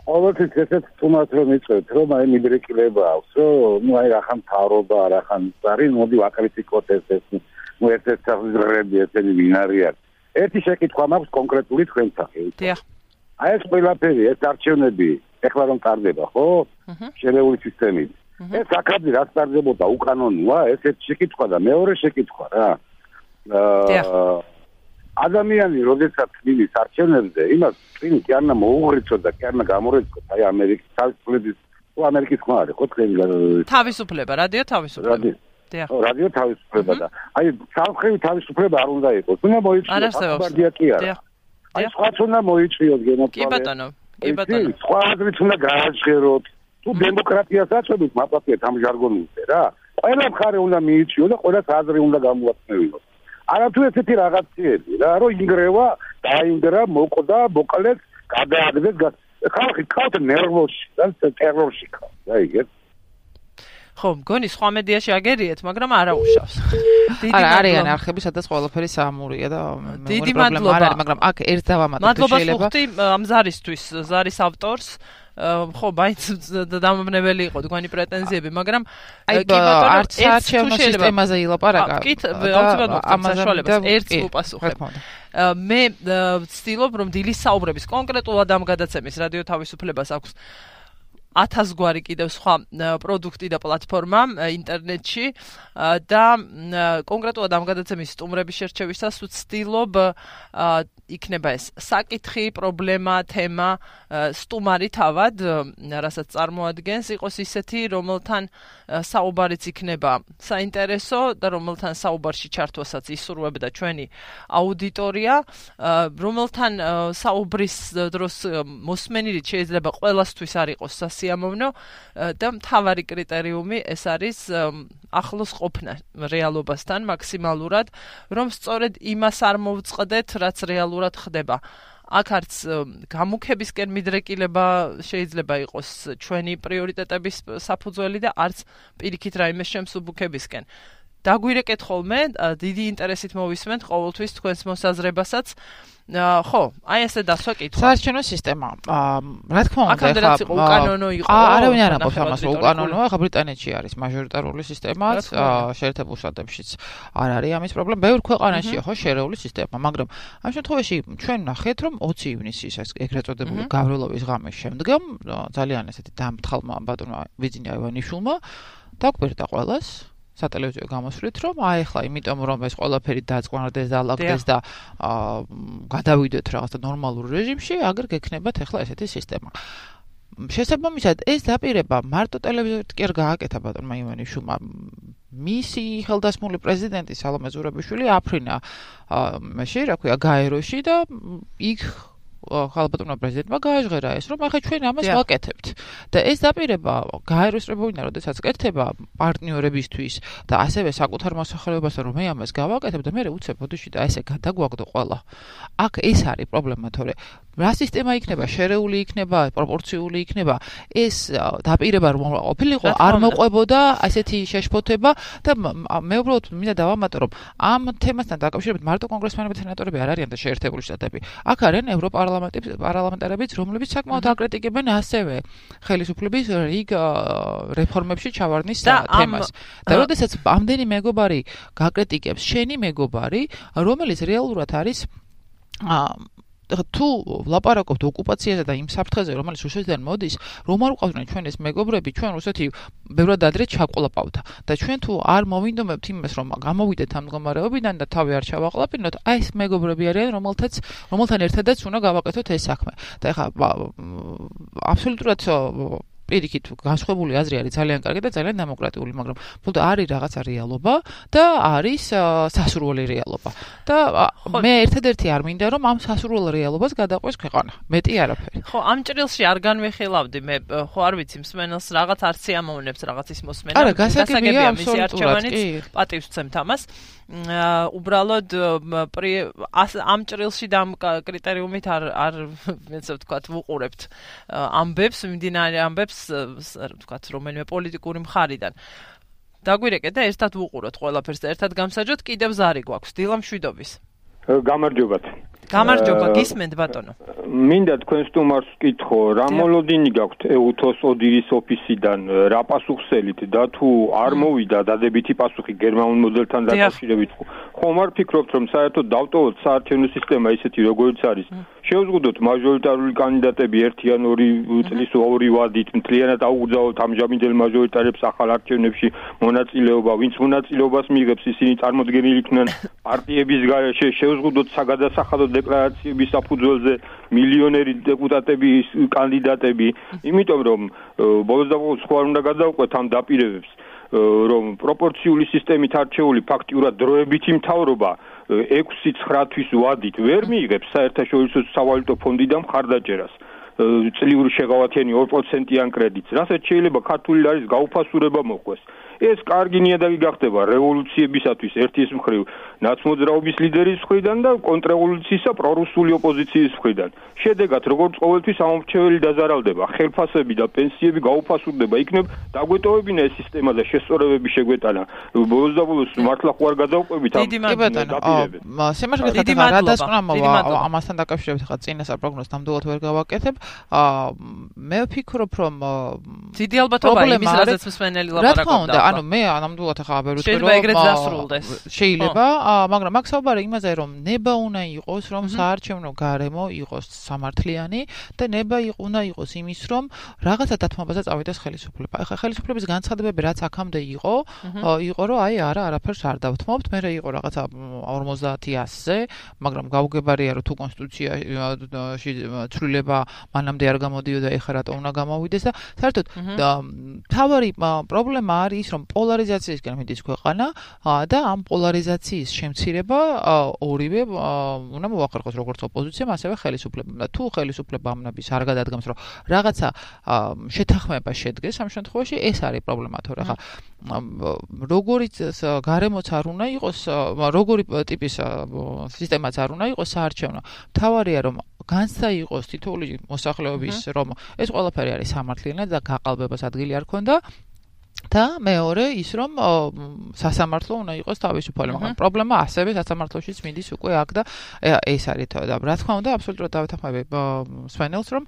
ყოველთვის ესეც თუმაც რომ იწევთ, რომ აი მიდრეკილება აქვს, რომ ნუ აი რახან თავრობა, რახან ზარი, მოდი ვაკრიტიკოთ ეს ეს. ნუ ერთ-ერთ საფუძვლები ესენი ვინარია. ერთი შეკითხვა მაქვს კონკრეტული თქვენთან. დიახ. აი ეს ყველაფერი, ეს არჩევნები, ეხლა რომ ტარდება, ხო? შერეული სისტემით. ეს აკადი რაც წარდებოდა უკანონოა, ეს ერთ შეკითხვა და მეორე შეკითხვა რა. აა ადამიანი როდესაც მინის არჩევნებზე, იმას წინი კი არნა მოუღრიცო და კი არნა გამორეცო, აი ამერიკის თავისუფლების თუ ამერიკის ხმა არის, ხო თქვენ თავისუფლება, რადიო თავისუფლება. დიახ. რადიო თავისუფლება და აი სამხრივი თავისუფლება არ უნდა იყოს. უნდა მოიწვიოს ბარდია კი არა. აი სხვა უნდა მოიწვიოს გენოფონი. კი ბატონო. კი ბატონო. სხვა აზრით უნდა გააჩეროთ. თუ დემოკრატიას აწვევით მაპატიეთ ამ ჟარგონზე რა. ყველა მხარე უნდა მიიწვიოს და ყველა აზრი უნდა გამოაცხნევინოს. არათუ ესეთი რაღაცები რა, რომ ინგრევა, დაინგრა, მოკვდა, მოკლეს, გადააგდეს ხალხი ყავთ ნერვოსში და ტერორში აი ეგეთ ხო, მგონი სხვა მედიაში აგერიეთ, მაგრამ არა უშავს. არა, არიან არხები, სადაც ყველაფერი საამურია და დიდი მადლობა, მაგრამ აქ ერთ დავამატებ შეიძლება. მადლობა ხუთი ამ ზარისთვის, ზარის ავტორს. ხო, მაინც დამამნებელი იყო თქვენი პრეტენზიები, მაგრამ კი ბატონო, არც არჩევნო სისტემაზე ილაპარაკა. კი, აუცილებლად საშუალებას ერთს უპასუხებ. მე ვცდილობ რომ დილის საუბრების კონკრეტულად ამ გადაცემის რადიო თავისუფლებას აქვს 1000 გვარი კიდევ სხვა პროდუქტი და პლატფორმა ინტერნეტში. და კონკრეტულად ამ გადაცემის სტუმრების შერჩევისას ვცდილობ იქნება ეს საკითხი, პრობლემა, თემა, სტუმარი თავად, რასაც წარმოადგენს, იყოს ისეთი, რომელთან საუბარიც იქნება საინტერესო და რომელთან საუბარში ჩართვასაც ისურვებდა ჩვენი აუდიტორია, რომელთან საუბრის დროს მოსმენილი შეიძლება ყოველასთვის არ იყოს სასიამოვნო და მთავარი კრიტერიუმი ეს არის ახლოს ყოფნა რეალობასთან მაქსიმალურად, რომ სწორედ იმას არ მოვწყდეთ, რაც რეალურად ხდება. აქ არც გამუქებისკენ მიდრეკილება შეიძლება იყოს ჩვენი პრიორიტეტების საფუძველი და არც პირიქით რაიმე შემსუბუქებისკენ. დაგვირეკეთ ხოლმე, დიდი ინტერესით მოვისმენთ ყოველთვის თქვენს მოსაზრებასაც. ხო, აი ესე დასვა კითხვა. საარჩევნო სისტემა. რა თქმა უნდა, ახლა იყო უკანონო იყო. აა, არავინ არ ამბობს ამას, რომ უკანონოა, ახლა ბრიტანეთში არის მაჟორიტარული სისტემაც, შეერთებულ შტატებშიც არ არის ამის პრობლემა. ბევრ ქვეყანაშია ხო შერეული სისტემა, მაგრამ ამ შემთხვევაში ჩვენ ნახეთ, რომ 20 ივნისის ეს ეგრეთ წოდებული გავრილობის ღამის შემდგომ ძალიან ესეთი დამთხალმა ბატონმა ვიძინა ივანიშვილმა დაგვერდა ყოველას სატელევიზიო გამოსვლით, რომ აი ახლა იმიტომ რომ ეს ყველაფერი დაწყვნარდეს და ლაგდეს და აა გადავიდეთ რაღაცა ნორმალურ რეჟიმში, აგერ გექნებათ ახლა ესეთი სისტემა. შესაბამისად, ეს დაპირება მარტო ტელევიზორით კი არ გააკეთა ბატონმა ივანიშვილმა. მისი ხელდასმული პრეზიდენტი სალომე ზურაბიშვილი აფრინა აა მაშინ რა ქვია გაეროში და იქ ხალბატონმა პრეზიდენტმა გააჟღერა ეს, რომ ახლა ჩვენ ამას ვაკეთებთ. და ეს დაპირება გაეროსტრებოინა, როდესაც კეთდება პარტნიორებისთვის და ასევე საკუთარ მოსახლეობასთან რომ მე ამას გავაკეთებ და მე უცებ ბოდიში და ესე გადაგვაგდო ყველა. აქ ეს არის პრობლემა, თორე რა სისტემა იქნება, შერეული იქნება, პროპორციული იქნება, ეს დაპირება რომ ყოფილიყო, არ მოყვებოდა ასეთი შეშფოთება და მე უბრალოდ მინდა დავამატო, რომ ამ თემასთან დაკავშირებით მარტო კონგრესმენები და სენატორები არ არიან და შეერთებული შტატები. აქ არიან ევროპარლამენტი პარლამენტარებიც, რომლებიც საკმაოდ აკრიტიკებენ ასევე ხელისუფლების რიგ რეფორმებში ჩავარდნის თემას. და როდესაც ამდენი მეგობარი გაკრიტიკებს, შენი მეგობარი, რომელიც რეალურად არის თუ ლაპარაკობთ ოკუპაციაზე და იმ საფრთხეზე, რომელიც რუსეთიდან მოდის, რომ არ უყავდნენ ჩვენ ეს მეგობრები, ჩვენ რუსეთი ბევრად ადრე ჩაყოლაპავდა და ჩვენ თუ არ მოვინდომებთ იმას, რომ გამოვიდეთ ამ მდგომარეობიდან და თავი არ ჩავაყლაპინოთ, აი ეს მეგობრები არიან, რომელთაც რომელთან ერთადაც უნდა გავაკეთოთ ეს საქმე. და ეხლა აბსოლუტურად პირიქით განსხვავებული აზრი არის ძალიან კარგი და ძალიან დემოკრატიული, მაგრამ ფულდა არის რაღაცა რეალობა და არის სასურველი რეალობა. და მე ერთადერთი არ მინდა რომ ამ სასურველ რეალობას გადაყვეს ქვეყანა. მეტი არაფერი. ხო, ამ ჭრილში არ განვიხილავდი მე, ხო არ ვიცი, მსმენელს რაღაც არ სიამოვნებს რაღაცის მოსმენა. არა, გასაგებია აბსოლუტურად. პატივს ვცემთ ამას. უბრალოდ ამ ჭრილში და ამ კრიტერიუმით არ არ მეცე ვთქვათ ვუყურებთ ამბებს, მიმდინარე ამბებს ვთქვათ რომელიმე პოლიტიკური მხარიდან. დაგვირეკეთ და ერთად ვუყუროთ ყველაფერს და ერთად გამსაჯოთ კიდევ ზარი გვაქვს. დილამშვიდობის. გამარჯობათ. გამარჯობა, გისმენთ ბატონო. მინდა თქვენ სტუმარს ვკითხო, რა მოლოდინი გაქვთ EUTOS ODIR-ის ოფისიდან, რა პასუხსელით? და თუ არ მოვიდა დადებითი პასუხი გერმანულ მოდელთან დაკავშირებით, ხომ არ ფიქრობთ, რომ საერთოდ დავტოვოთ საარჩევნო სისტემა ისეთი, როგორც არის, შევზღუდოთ მაჟორიტარული კანდიდატები ერთი ან ორი წლის ორი ვადით მთლიანად აუგზავნოთ ამჟამინდელ მაჟორიტარებს ახალ არჩევნებში მონაწილეობა. ვინც მონაწილეობას მიიღებს ისინი წარმოდგენილი იქნენ პარტიების გარეშე. შევზღუდოთ საგადასახადო დეკლარაციების საფუძველზე მილიონერი დეპუტატები კანდიდატები. იმიტომ რომ ბოლოს და ბოლოს სხვა უნდა გადავყვეთ ამ დაპირებებს რომ პროპორციული სისტემით არჩეული ფაქტიურად დროებითი მთავრობა 6-9 თვის ვადით ვერ მიიღებს საერთაშორისო სავალუტო ფონდიდან მხარდაჭერას. წლიური შეღავათიანი 2%-იან კრედიტს, რასაც შეიძლება ქართული ლარის გაუფასურება მოყვეს. ეს კარგი ნიადაგი გახდება რევოლუციებისათვის ერთის მხრივ, ნაცმოძრაობის ლიდერის მხრიდან და კონტრრევოლუციისა პრორუსული ოპოზიციის მხრიდან. შედეგად, როგორც ყოველთვის ამომრჩეველი დაზარალდება, ხელფასები და პენსიები გაუფასურდება, იქნებ დაგვეტოვებინა ეს სისტემა და შესწორებები შეგვეტანა. ბოლოს და ბოლოს მართლა ხო არ გადავყვებით ამ დიდი ბატონო, სიმართლე დიდი მადლობა. რა დასკვნა მოვა ამასთან დაკავშირებით ხა წინა საპროგნოზ ნამდვილად ვერ გავაკეთებ. აა მე ვფიქრობ რომ დიდი ალბათობა იმის რაზეც მსმენელი ლაპარაკობდა. ანუ მე ნამდვილად ახლა ვერ ვიტყვი რომ შეიძლება ეგრეთ დასრულდეს. შეიძლება, მაგრამ მაგ საუბარი იმაზე რომ ნება უნდა იყოს რომ საარჩევნო გარემო იყოს სამართლიანი და ნება უნდა იყოს იმის რომ რაღაცა დათმობაზე წავიდეს ხელისუფლება. ახლა ხელისუფლების განცხადებები რაც აქამდე იყო, იყო რომ აი არა არაფერს არ დავთმობთ, მე რა იყო რაღაცა 50-100-ზე, მაგრამ გაუგებარია რომ თუ კონსტიტუციაში ცვლილება მანამდე არ გამოდიოდა, ეხლა რატო უნდა გამოვიდეს და საერთოდ თავარი პრობლემა არის რომ პოლარიზაციისგან მიდის ქვეყანა და ამ პოლარიზაციის შემცირება ორივე უნდა მოახერხოს როგორც ოპოზიციამ, ასევე ხელისუფლებამ. და თუ ხელისუფლება ამნაბის არ გადადგამს რომ რაღაცა შეთანხმება შედგეს ამ შემთხვევაში ეს არის პრობლემა თორე ხა როგორიც გარემოც არ უნდა იყოს როგორი ტიპის სისტემაც არ უნდა იყოს საარჩევნო თავარია რომ განსა იყოს თითოეული მოსახლეობის რომ ეს ყველაფერი არის სამართლიანად და გაყალბებას ადგილი არ ქონდა და მეორე ის რომ სასამართლო უნდა იყოს თავისუფალი, მაგრამ პრობლემა ასევე სასამართლოშიც მიდის უკვე აქ და ეს არის და რა თქმა უნდა აბსოლუტურად დავეთანხმები სვენელს რომ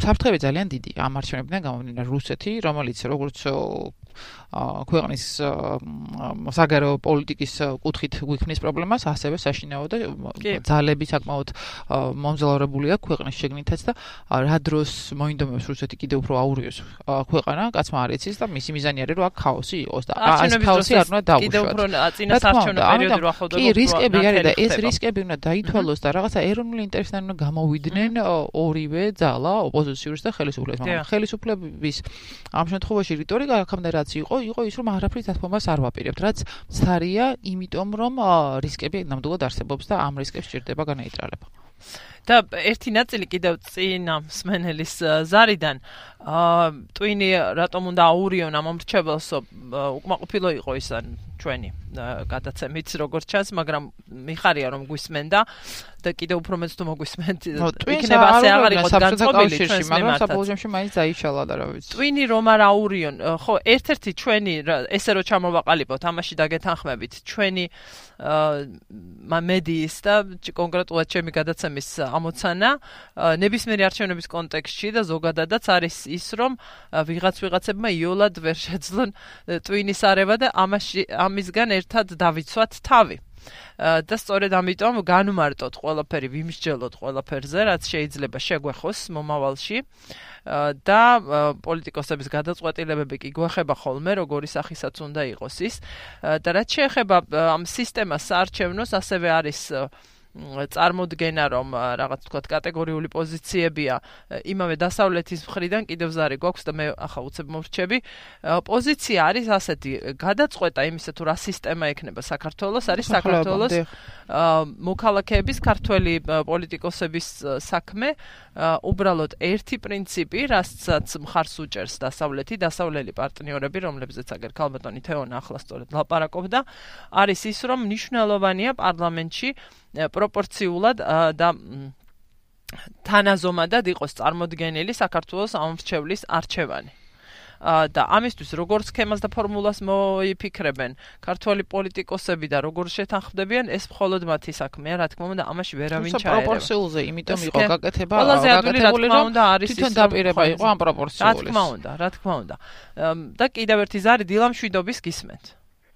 საფრთხები ძალიან დიდი ამ არჩევნებიდან გამომდინარე რუსეთი რომელიც როგორც ქვეყნის საგარეო პოლიტიკის კუთხით გვიქმნის პრობლემას, ასევე საშინაო და ძალები საკმაოდ მომძლავრებულია ქვეყნის შეგნითაც და რა დროს მოინდომებს რუსეთი კიდევ უფრო აურიოს ქვეყანა, კაცმა არ იცის და მისი მიზანი არის რომ აქ ქაოსი იყოს და ეს ქაოსი არ უნდა დაუშვათ. კიდევ უფრო წინა საარჩევნო პერიოდი რა ხდება? კი, რისკები არის და ეს რისკები უნდა დაითვალოს და რაღაცა ეროვნული ინტერესთან უნდა გამოვიდნენ ორივე ძალა, ოპოზიციური და ხელისუფლების. მაგრამ ხელისუფლების ამ შემთხვევაში რიტორიკა აქამდე რაც იყო, იყო ის რომ არაფრის დათმობას არ ვაპირებთ, რაც მცდარია, იმიტომ რომ რისკები ნამდვილად არსებობს და ამ რისკებს ჭირდება განაიტრალება. და ერთი ნაწილი კიდევ წინა მსმენელის ზარიდან. აა ტვინი რატომ უნდა აურიონ ამ მომრჩებელსო უკმაყოფილო იყო ის ჩვენი გადაცემით როგორც ჩანს მაგრამ მიხარია რომ გვისმენდა და კიდევ უფრო მეც თუ მოგვისმენთ იქნება ასე აღარ იყოს განწყობილი ჩვენს მაგრამ საბოლოოში მაინც დაიშალა და რა ვიცი. ტვინი რომ არ აურიონ ხო ერთ-ერთი ჩვენი ესე რომ ჩამოვაყალიბოთ ამაში დაგეთანხმებით ჩვენი მედიის და კონკრეტულად ჩემი გადაცემის ამოცანა ნებისმიერი არჩევნების კონტექსტში და ზოგადადაც არის ის რომ ვიღაც ვიღაცებმა იოლად ვერ შეძლონ ტვინის არევა და ამაში ამისგან ერთად დავიცვათ თავი და სწორედ ამიტომ განმარტოთ ყველაფერი, ვიმსჯელოთ ყველაფერზე, რაც შეიძლება შეგვეხოს მომავალში. და პოლიტიკოსების გადაწყვეტილებები კი გვეხება ხოლმე, როგორი სახისაც უნდა იყოს ის. და რაც შეეხება ამ სისტემას საარჩევნოს, ასევე არის წარმოდგენა რომ რაღაც თქვა კატეგორიული პოზიციებია იმავე დასავლეთის მხრიდან კიდევ ზარი გვაქვს და მე ახლა უცებ მოვრჩები პოზიცია არის ასეთი გადაწყვეტა იმისა თუ რა სისტემა ექნება საქართველოს არის საქართველოს მოქალაქეების ქართველი პოლიტიკოსების საქმე უბრალოდ ერთი პრინციპი რასაც მხარს უჭერს დასავლეთი დასავლელი პარტნიორები რომლებზეც აგერ ქალბატონი თეონა ახლა სწორედ ლაპარაკობდა არის ის რომ ნიშნულოვანია პარლამენტში პროპორციულად და თანაზომადად იყოს წარმოდგენილი საქართველოს ამრჩევლის არჩევანი. და ამისთვის როგორ სქემას და ფორმულას მოიფიქრებენ ქართველი პოლიტიკოსები და როგორ შეთანხმდებიან ეს მხოლოდ მათი საქმეა რა თქმა უნდა ამაში ვერავინ ჩაერევა პროპორციულზე იმიტომ იყო გაკეთება ყველაზე ადვილი რა თქმა უნდა არის თვითონ დაპირება იყო ამ პროპორციულის. რა თქმა უნდა რა თქმა უნდა. და კიდევ ერთი ზარი დილამშვიდობის გისმენთ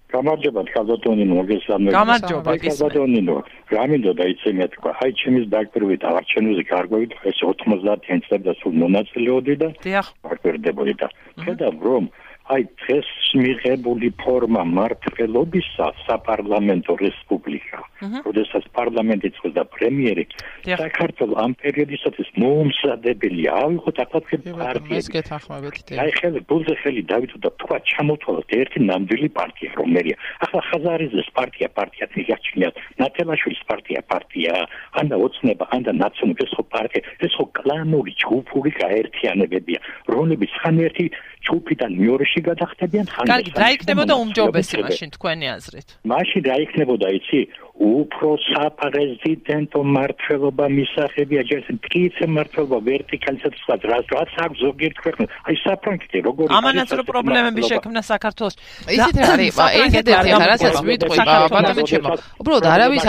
გამარჯობა ხაზატონინო მოგესალმებით. გამარჯობა ხაზატონინო რამინდო დაიცე მე თქვა აი ჩემის დაგპირვით არჩევნებზე გარკვევით ეს 90-იან წლებში სულ მონაწილეობდი და დიახ. გარკვევდებოდი და ხედავ რომ აი ეს მიღებული ფორმა მართლობისა საპარლამენტო რესპუბლიკა. როდესაც პარლამენტი წყვეტ და პრემიერი საქართველოს ამ პერიოდისათვის მოუმზადებელია. ავიღოთ აფათქებ პარტია. ეს გეთახმებით. აი ხელი ბულზე ხელი დავითო და თქვა ჩამოთვალოთ ერთი ნამდვილი პარტია რომელია. ახლა ხაზარიზეს პარტია პარტია თიხაჩინია. ნათელაშვილის პარტია პარტია. ანდა ოცნება ანდა ნაციონალური ეს ხო პარტია. ეს ხო კლანური ჯგუფური გაერთიანებებია. რომლებიც ხან ერთი ჯგუფიდან მეორეში გადახდებიან ხან კარგი რა იქნებოდა უმჯობესი მაშინ თქვენი აზრით? მაშინ რა იქნებოდა იცი? უფრო საპრეზიდენტო მართლობა მისახებია ჯერ პრინციპ მართლობა ვერტიკალისაც სხვა რაც რაც აქვს ზოგიერთ ქვეყნას აი საფრანგეთი როგორი ამანაც რო პრობლემები შექმნა საქართველოს. ისეთ არის ეგეთ ერთი რასაც ვიტყვი ბატონო ჩემო უბრალოდ არავის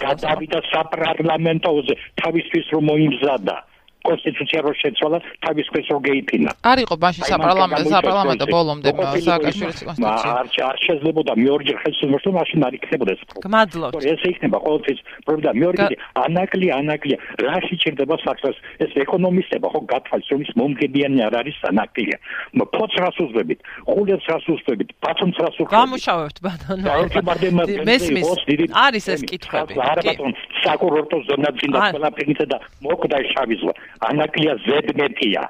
გადავიდა საპარლამენტოზე თავისთვის რომ მოიმზადა კონსტიტუცია რო შეცვალა თავის ქვეშ რო გეიფინა არისო მაშინ საპარლამენტო საპარლამენტო ბოლომდე სააკაშვილის კონსტიტუცია. არ არ შეძლებოდა მეორჯერ ხელს მოსულ მაშინ არ იქნებოდა ეს გმადლობთ. ეს იქნება ყოველთვის პრობლემა. მეორე ანაკლი ანაკლია. რა შეჭირდება საქმეს? ეს ეკონომისტება ხო გათვალს რომ ის მომგებიანი არ არის ანაკლია. ფოც რას უძვებით ხულებს რას უძვებით ბათონს რას უძვებით გამუშავებთ ბატონო. მესმის არის ეს კითხვები არა ბატონ საკურორტო ზონა წინდა ყველაფერი და მოკვდა შავი ზღვა ანაკლია ზედმეტია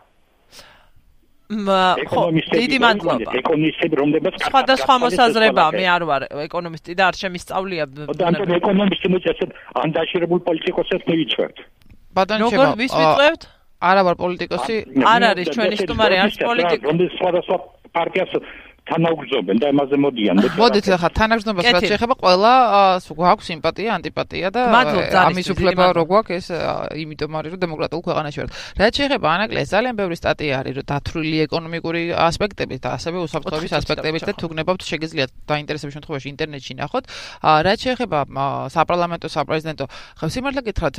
ხო დიდი მადლობა ეკონომისტები რომლებიც სხვადასხვა მოსაზრება მე არ ვარ ეკონომისტი და არ შემისწავლია და ეკონომისტი მოწესე ან დაშერებულ პოლიტიკოსებს მივიწევთ ბატონო როგორ ვის ვიწევთ არა ვარ პოლიტიკოსი არ არის ჩვენი სტუმარი არის პოლიტიკოსი რომლის სხვადასხვა პარტიას თანაგრძნობენ და ამაზე მოდიან. მოდით ახლა თანაგრძნობას რაც შეეხება ყველა გვაქვს სიმპათია, ანტიპათია და ამის უფლება რო გვაქვს ეს იმიტომ არის რომ დემოკრატიულ ქვეყანაში ვართ. რაც შეეხება ანაკლეს ძალიან ბევრი სტატია არის რომ დათრული ეკონომიკური ასპექტებით და ასევე უსაფრთხოების ასპექტებით და თუ გნებავთ შეგიძლიათ დაინტერესების შემთხვევაში ინტერნეტში ნახოთ. რაც შეეხება საპარლამენტო საპრეზიდენტო ხმსიმართლე გითხრათ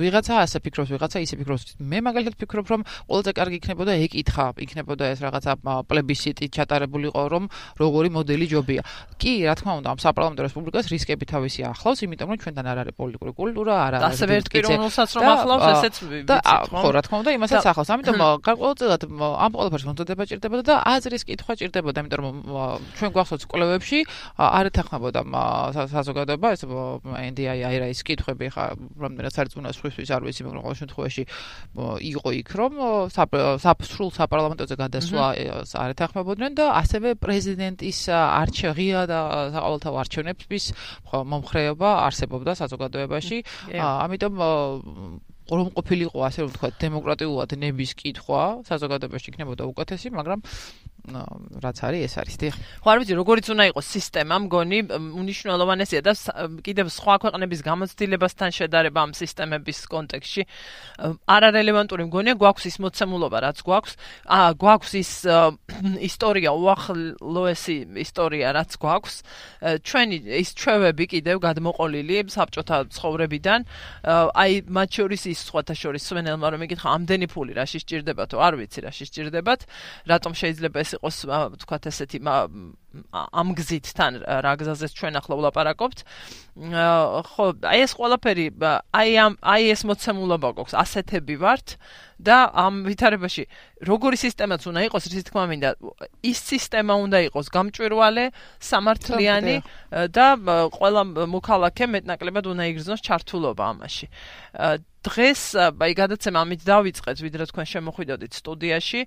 ვიღაცა ასე ფიქრობს, ვიღაცა ისე ფიქრობს. მე მაგალითად ფიქრობ რომ ყველაზე კარგი იქნებოდა ეკითხა, იქნებოდა ეს რაღაცა პლებისციტი ჩატა გატარებულიყო რომ როგორი მოდელი ჯობია. კი, რა თქმა უნდა, ამ საპარლამენტო რესპუბლიკას რისკები თავისი ახლავს, იმიტომ რომ ჩვენთან არ არის პოლიტიკური კულტურა, არ არის ასე ვერტკირონულსაც რომ ახლავს, ესეც ვიცით, ხო, რა თქმა უნდა, იმასაც ახლავს. ამიტომ გარკვეულწილად ამ ყველაფერს მონდოდება ჭირდებოდა და აზრის კითხვა ჭირდებოდა, იმიტომ რომ ჩვენ გვახსოვს კვლევებში არ ეთანხმებოდა საზოგადოება, ეს NDI აირაის კითხები ხა რამდენად სარწმუნოს ხვის არ ვიცი, მაგრამ ყოველ შემთხვევაში იყო იქ რომ საპრულ საპარლამენტოზე გადასვლა არ ეთანხმებოდნენ და ასევე პრეზიდენტის არჩევნია და საყოველთაო არჩევნების მომხრეობა არსებობდა საზოგადოებაში. ამიტომ რომ ყოფილიყო ასე რომ ვთქვა დემოკრატიულად ნების კითხვა საზოგადოებაში იქნებოდა უკეთესი, მაგრამ რაც არის ეს არის დიახ. ხო არ ვიცი როგორიც უნდა იყოს სისტემა მგონი უნიშნელოვანესია და კიდევ სხვა ქვეყნების გამოცდილებასთან შედარება ამ სისტემების კონტექსში. არ არელევანტური მგონია გვაქვს ის მოცემულობა რაც გვაქვს. აა გვაქვს ის ისტორია უახლოესი ისტორია რაც გვაქვს. ჩვენი ის ჩვევები კიდევ გადმოყოლილი საბჭოთა ცხოვრებიდან. აი მათ შორის ის სხვათა შორის სვენელმა რომ ეკითხა ამდენი ფული რაში სჭირდებათ არ ვიცი რაში სჭირდებათ. რატომ შეიძლება ეს იყოს თქვათ ესეთი ამ გზით თან რა გზაზეც ჩვენ ახლა ვლაპარაკობთ ხო აი ეს ყველაფერი აი ამ აი ეს მოცემულობა გვაქვს ასეთები ვართ და ამ ვითარებაში როგორი სისტემაც უნდა იყოს რის თქმა მინდა ის სისტემა უნდა იყოს გამჭვირვალე სამართლიანი და ყველა მოქალაქე მეტნაკლებად უნდა იგრძნოს ჩართულობა ამაში დღეს აი გადაცემა ამით დავიწყეთ ვიდრე თქვენ შემოხვიდოდით სტუდიაში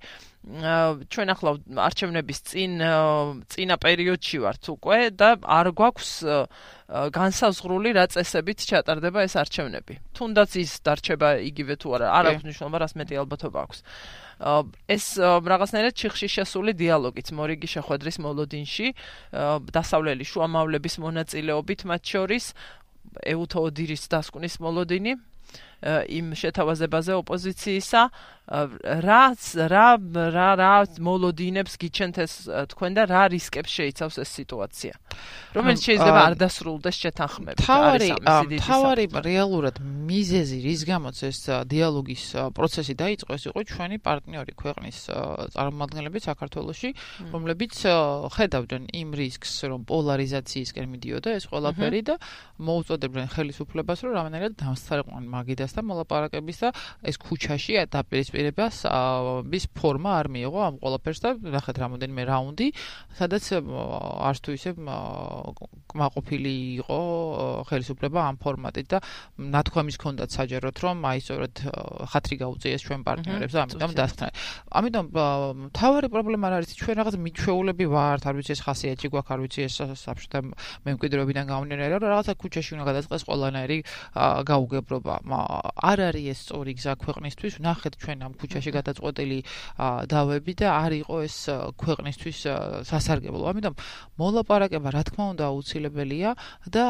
ჩვენ ახლა არჩევნების წინ წინა პერიოდში ვართ უკვე და არ გვაქვს განსაზღვრული რა წესებით ჩატარდება ეს არჩევნები. თუნდაც ის დარჩება იგივე თუ არა, არ აქვს მნიშვნელობა, რას მეტი ალბათობა აქვს. ეს რაღაცნაირად ჩიხში შესული დიალოგიც მორიგი შეხვედრის მოლოდინში დასავლელი შუამავლების მონაწილეობით მათ შორის ეუთო ოდირის დასკვნის მოლოდინი იმ შეთავაზებაზე ოპოზიციისა რაც რა რა რა მოლოდინებს გიჩენთ ეს თქვენ და რა რისკებს შეიცავს ეს სიტუაცია? რომელიც შეიძლება არ დასრულდეს შეთანხმებით თავარი თავარი რეალურად მიზეზი რის გამოც ეს დიალოგის პროცესი დაიწყო ეს იყო ჩვენი პარტნიორი ქვეყნის წარმომადგენლები საქართველოსში რომლებიც ხედავდნენ იმ რისკს რომ პოლარიზაციისკენ მიდიოდა ეს ყველაფერი და მოუწოდებდნენ ხელისუფლებას რომ რამენერად დამსწრეყვან მაგიდას და მოლაპარაკების და ეს ქუჩაში დაპირისპირებას ის ფორმა არ მიიღო ამ ყველაფერს და ნახეთ რამოდენიმე რაუნდი სადაც არც თუ ისე კმაყოფილი იყო ხელისუფლება ამ ფორმატით და ნათქვამის ქონდათ საჯაროდ რომ აი სწორედ ხათრი გაუწიეს ჩვენ პარტნიორებს და ამიტომ დასთან. ამიტომ თავარი პრობლემა არ არის ჩვენ რაღაც მიჩვეულები ვართ, არ ვიცი ეს ხასიათი გვაქვს, არ ვიცი ეს საბჭოთა მემკვიდრეობიდან გამომდინარე რომ რაღაცა ქუჩაში უნდა გადაწყდეს ყველანაირი გაუგებრობა. არ არის ეს სწორი გზა ქვეყნისთვის. ნახეთ ჩვენ ამ ქუჩაში გადაწყვეტილი დავები და არ იყო ეს ქვეყნისთვის სასარგებლო. ამიტომ მოლაპარაკება რა თქმა უნდა აუცილებელია და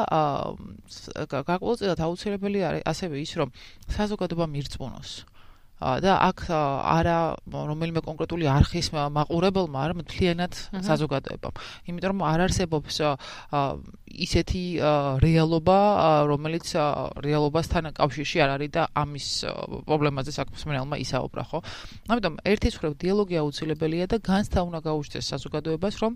გაკვეთილად აუცილებელი არის ასევე ის რომ საზოგადოება მირწმუნოს. და აქ არა რომელიმე კონკრეტული არქის მაყურებელმა, არამედ მთლიანად საზოგადოებამ. იმიტომ რომ არ არსებობს ისეთი რეალობა, რომელიც რეალობასთან კავშირში არ არის და ამის პრობლემაზე საქმესმენელმა ისაუბრა, ხო? ამიტომ ერთის მხრივ დიალოგი აუცილებელია და განსთა უნდა გაუჩნდეს საზოგადოებას, რომ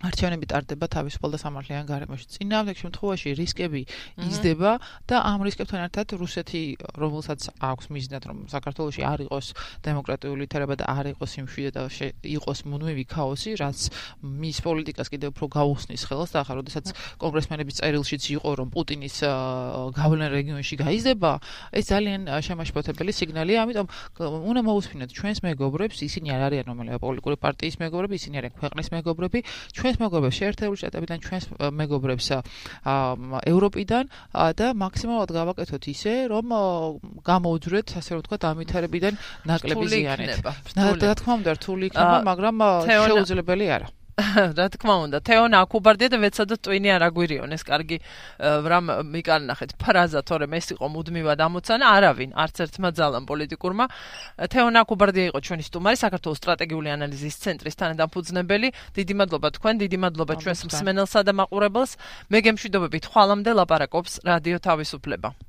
არჩევნები ტარდება თავისუფალ და სამართლიან გარემოში. წინააღმდეგ შემთხვევაში რისკები იზრდება და ამ რისკებთან ერთად რუსეთი, რომელსაც აქვს მიზნად, რომ საქართველოში არ იყოს დემოკრატიული თერება და არ იყოს იმშვიდე და იყოს მონმევი ქაოსი, რაც მის პოლიტიკას კიდევ უფრო გაუხსნის ხელს და ახლა როდესაც კონგრესმენების წერილშიც იყო, რომ პუტინის გავლენა რეგიონში გაიზრდება, ეს ძალიან შემაშფოთებელი სიგნალია, ამიტომ უნდა მოусმინოთ ჩვენს მეგობრებს, ისინი არ არიან რომელიმე პოლიტიკური პარტიის მეგობრები, ისინი არიან ქვეყნის მეგობრები, ჩვენს მეგობრებს შეერთებული შტატებიდან ჩვენს მეგობრებს ევროპიდან და მაქსიმალურად გავაკეთოთ ისე რომ გამოუძვრეთ ასე რომ ვთქვათ ამითარებიდან ნაკლები ზიანი. რა თქმა უნდა რთული იქნება, მაგრამ შეუძლებელი არა. რა თქმა უნდა, თეონა აკუბარდია და ვეცადოთ ტვინი არ აგვირიონეს, კარგი რამ მიკარნახეთ ფრაზა, თორემ ეს იყო მუდმივად ამოცანა, არავინ, არც ერთმა ძალამ პოლიტიკურმა. თეონა აკუბარდია იყო ჩვენი სტუმარი, საქართველოს სტრატეგიული ანალიზის ცენტრის თანადამფუძნებელი. დიდი მადლობა თქვენ, დიდი მადლობა ჩვენს მსმენელსა და მაყურებელს. მე გემშვიდობებით ხვალამდე ლაპარაკობს რადიო თავისუფლება.